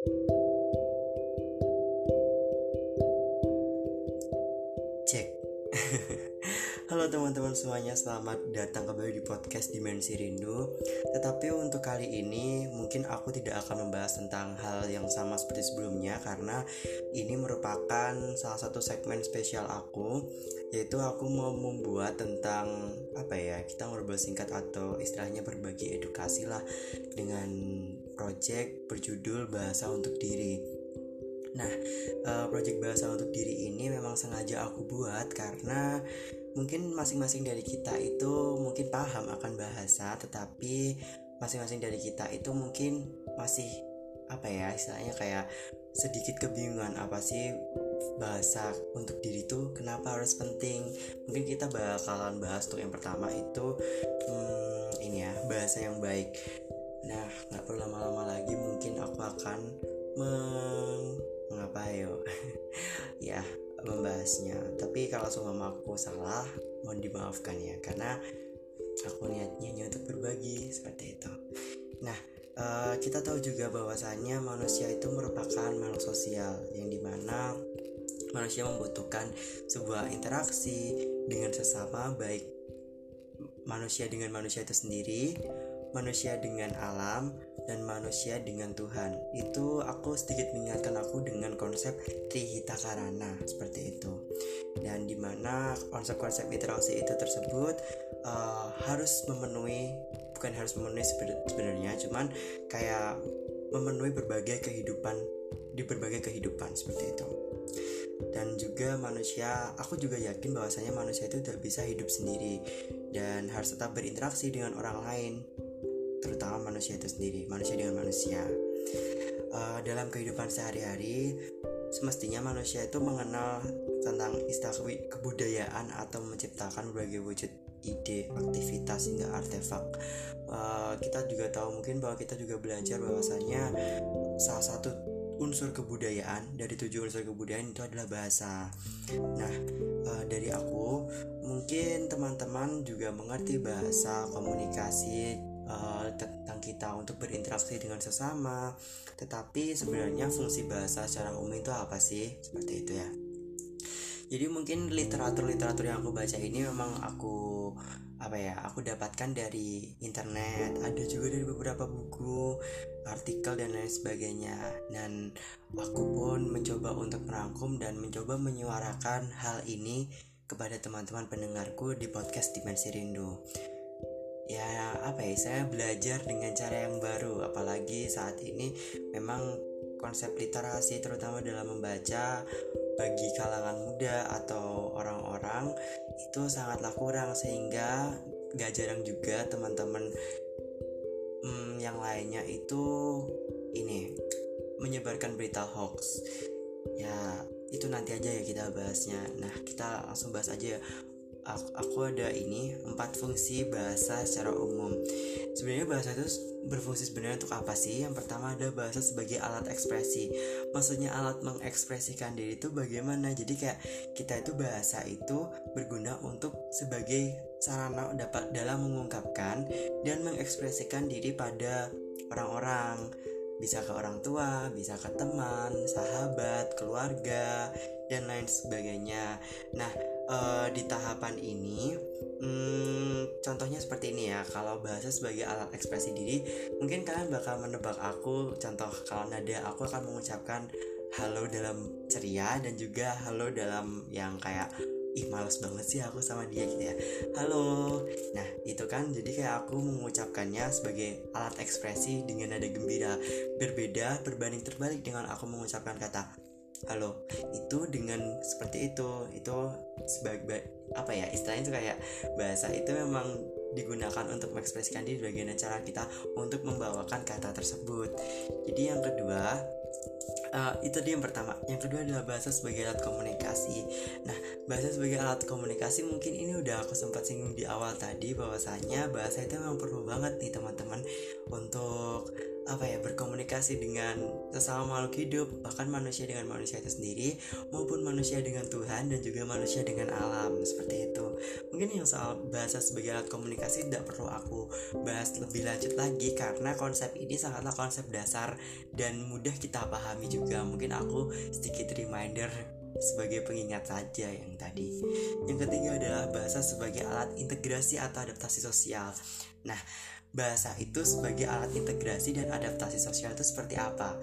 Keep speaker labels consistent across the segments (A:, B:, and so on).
A: Cek. Halo teman-teman semuanya, selamat datang kembali di podcast Dimensi Rindu. Tetapi untuk kali ini mungkin aku tidak akan membahas tentang hal yang sama seperti sebelumnya karena ini merupakan salah satu segmen spesial aku yaitu aku mau membuat tentang apa ya kita ngobrol singkat atau istilahnya berbagi edukasi lah dengan project berjudul bahasa untuk diri. Nah, uh, project bahasa untuk diri ini memang sengaja aku buat karena mungkin masing-masing dari kita itu mungkin paham akan bahasa, tetapi masing-masing dari kita itu mungkin masih apa ya istilahnya kayak sedikit kebingungan apa sih bahasa untuk diri itu kenapa harus penting? Mungkin kita bakalan bahas tuh yang pertama itu hmm, ini ya bahasa yang baik. Nah nggak perlu lama-lama akan meng mengapa yo ya membahasnya. Tapi kalau semua aku salah mohon dimaafkan ya karena aku niatnya hanya untuk berbagi seperti itu. Nah uh, kita tahu juga bahwasannya manusia itu merupakan makhluk sosial yang di mana manusia membutuhkan sebuah interaksi dengan sesama baik manusia dengan manusia itu sendiri manusia dengan alam dan manusia dengan Tuhan. Itu aku sedikit mengingatkan aku dengan konsep Trihita Karana seperti itu. Dan di mana konsep-konsep literasi itu tersebut uh, harus memenuhi bukan harus memenuhi sebenarnya cuman kayak memenuhi berbagai kehidupan di berbagai kehidupan seperti itu. Dan juga manusia aku juga yakin bahwasanya manusia itu tidak bisa hidup sendiri dan harus tetap berinteraksi dengan orang lain terutama manusia itu sendiri, manusia dengan manusia. Uh, dalam kehidupan sehari-hari, semestinya manusia itu mengenal tentang istilah kebudayaan atau menciptakan berbagai wujud ide, aktivitas hingga artefak. Uh, kita juga tahu mungkin bahwa kita juga belajar bahwasanya salah satu unsur kebudayaan dari tujuh unsur kebudayaan itu adalah bahasa. Nah, uh, dari aku mungkin teman-teman juga mengerti bahasa komunikasi uh, tentang kita untuk berinteraksi dengan sesama. Tetapi sebenarnya fungsi bahasa secara umum itu apa sih? Seperti itu ya. Jadi mungkin literatur-literatur yang aku baca ini memang aku apa ya aku dapatkan dari internet ada juga dari beberapa buku artikel dan lain sebagainya dan aku pun mencoba untuk merangkum dan mencoba menyuarakan hal ini kepada teman-teman pendengarku di podcast Dimensi Rindu ya apa ya saya belajar dengan cara yang baru. Apalagi saat ini memang konsep literasi terutama dalam membaca bagi kalangan muda atau orang-orang itu sangatlah kurang. Sehingga gak jarang juga teman-teman hmm, yang lainnya itu ini menyebarkan berita hoax. Ya itu nanti aja ya kita bahasnya. Nah kita langsung bahas aja aku, aku ada ini empat fungsi bahasa secara umum. Sebenarnya bahasa itu berfungsi sebenarnya untuk apa sih? Yang pertama ada bahasa sebagai alat ekspresi. Maksudnya alat mengekspresikan diri itu bagaimana? Jadi kayak kita itu bahasa itu berguna untuk sebagai sarana dapat dalam mengungkapkan dan mengekspresikan diri pada orang-orang. Bisa ke orang tua, bisa ke teman, sahabat, keluarga, dan lain sebagainya. Nah, uh, di tahapan ini hmm, contohnya seperti ini ya. Kalau bahasa sebagai alat ekspresi diri mungkin kalian bakal menebak aku. Contoh kalau nada aku akan mengucapkan halo dalam ceria dan juga halo dalam yang kayak ih males banget sih aku sama dia gitu ya. Halo. Nah itu kan jadi kayak aku mengucapkannya sebagai alat ekspresi dengan nada gembira. Berbeda berbanding terbalik dengan aku mengucapkan kata halo. Itu dengan seperti itu. Itu sebagai apa ya istilahnya itu kayak bahasa itu memang digunakan untuk mengekspresikan diri bagaimana cara kita untuk membawakan kata tersebut. Jadi yang kedua uh, itu dia yang pertama. Yang kedua adalah bahasa sebagai alat komunikasi. Nah bahasa sebagai alat komunikasi mungkin ini udah aku sempat singgung di awal tadi bahwasanya bahasa itu memang perlu banget nih teman-teman untuk apa ya berkomunikasi dengan sesama makhluk hidup bahkan manusia dengan manusia itu sendiri maupun manusia dengan Tuhan dan juga manusia dengan alam seperti itu mungkin yang soal bahasa sebagai alat komunikasi tidak perlu aku bahas lebih lanjut lagi karena konsep ini sangatlah konsep dasar dan mudah kita pahami juga mungkin aku sedikit reminder sebagai pengingat saja yang tadi. Yang ketiga adalah bahasa sebagai alat integrasi atau adaptasi sosial. Nah, bahasa itu sebagai alat integrasi dan adaptasi sosial itu seperti apa?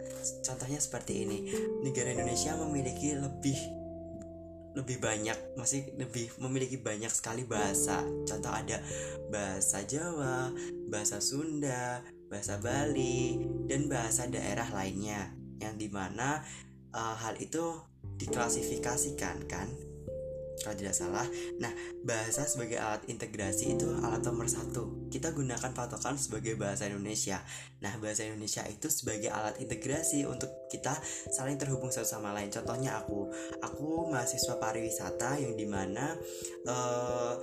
A: Contohnya seperti ini. Negara Indonesia memiliki lebih lebih banyak masih lebih memiliki banyak sekali bahasa. Contoh ada bahasa Jawa, bahasa Sunda, bahasa Bali, dan bahasa daerah lainnya. Yang di mana uh, hal itu diklasifikasikan kan kalau tidak salah. Nah, bahasa sebagai alat integrasi itu alat nomor satu. Kita gunakan patokan sebagai bahasa Indonesia. Nah, bahasa Indonesia itu sebagai alat integrasi untuk kita saling terhubung satu sama lain. Contohnya aku, aku mahasiswa pariwisata yang di mana uh,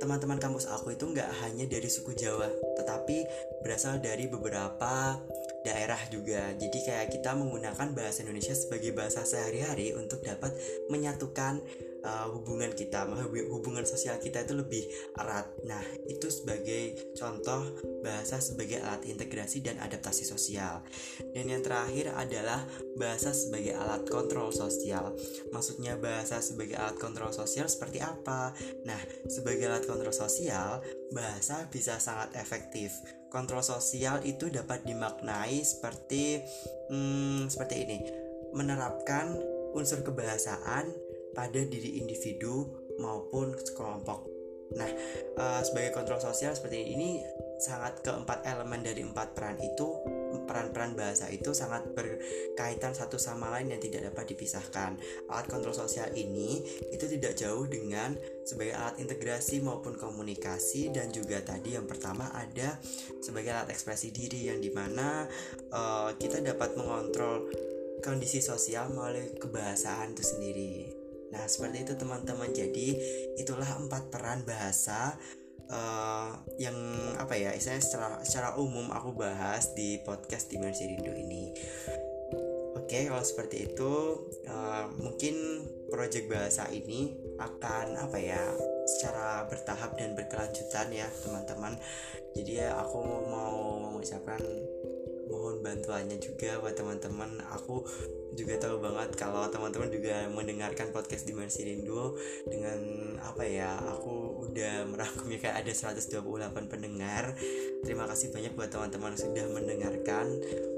A: teman-teman kampus aku itu nggak hanya dari suku Jawa, tetapi berasal dari beberapa daerah juga. Jadi kayak kita menggunakan bahasa Indonesia sebagai bahasa sehari-hari untuk dapat menyatukan uh, hubungan kita, hubungan sosial kita itu lebih erat. Nah, itu sebagai contoh bahasa sebagai alat integrasi dan adaptasi sosial. Dan yang terakhir adalah bahasa sebagai alat kontrol sosial. Maksudnya bahasa sebagai alat kontrol sosial seperti apa? Nah, sebagai alat kontrol sosial, bahasa bisa sangat efektif. Kontrol sosial itu dapat dimaknai seperti hmm, seperti ini. Menerapkan unsur kebahasaan pada diri individu maupun kelompok. Nah, uh, sebagai kontrol sosial seperti ini sangat keempat elemen dari empat peran itu peran-peran bahasa itu sangat berkaitan satu sama lain yang tidak dapat dipisahkan. Alat kontrol sosial ini itu tidak jauh dengan sebagai alat integrasi maupun komunikasi dan juga tadi yang pertama ada sebagai alat ekspresi diri yang di mana uh, kita dapat mengontrol kondisi sosial melalui kebahasaan itu sendiri. Nah, seperti itu teman-teman. Jadi, itulah empat peran bahasa uh, yang apa ya? Istilahnya secara secara umum aku bahas di podcast Dimensi Rindu ini. Oke, kalau seperti itu, uh, mungkin proyek bahasa ini akan apa ya? secara bertahap dan berkelanjutan ya, teman-teman. Jadi ya aku mau mengucapkan mohon bantuannya juga buat teman-teman. Aku juga tahu banget kalau teman-teman juga mendengarkan podcast Dimensi Rindu dengan apa ya aku udah merangkumnya kayak ada 128 pendengar. Terima kasih banyak buat teman-teman sudah mendengarkan.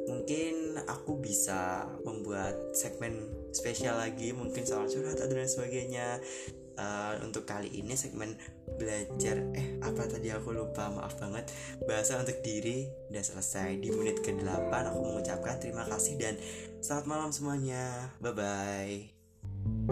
A: Mungkin aku bisa membuat segmen spesial lagi mungkin soal curhat dan sebagainya uh, untuk kali ini segmen belajar eh apa tadi aku lupa maaf banget. Bahasa untuk diri udah selesai di menit ke-8 aku mengucapkan terima kasih dan selamat malam semuanya. Bye bye